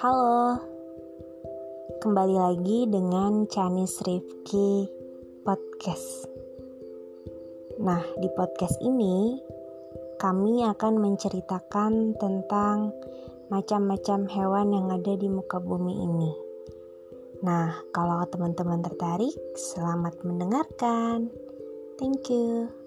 Halo, kembali lagi dengan Canis Rifki Podcast. Nah, di podcast ini kami akan menceritakan tentang macam-macam hewan yang ada di muka bumi ini. Nah, kalau teman-teman tertarik, selamat mendengarkan. Thank you.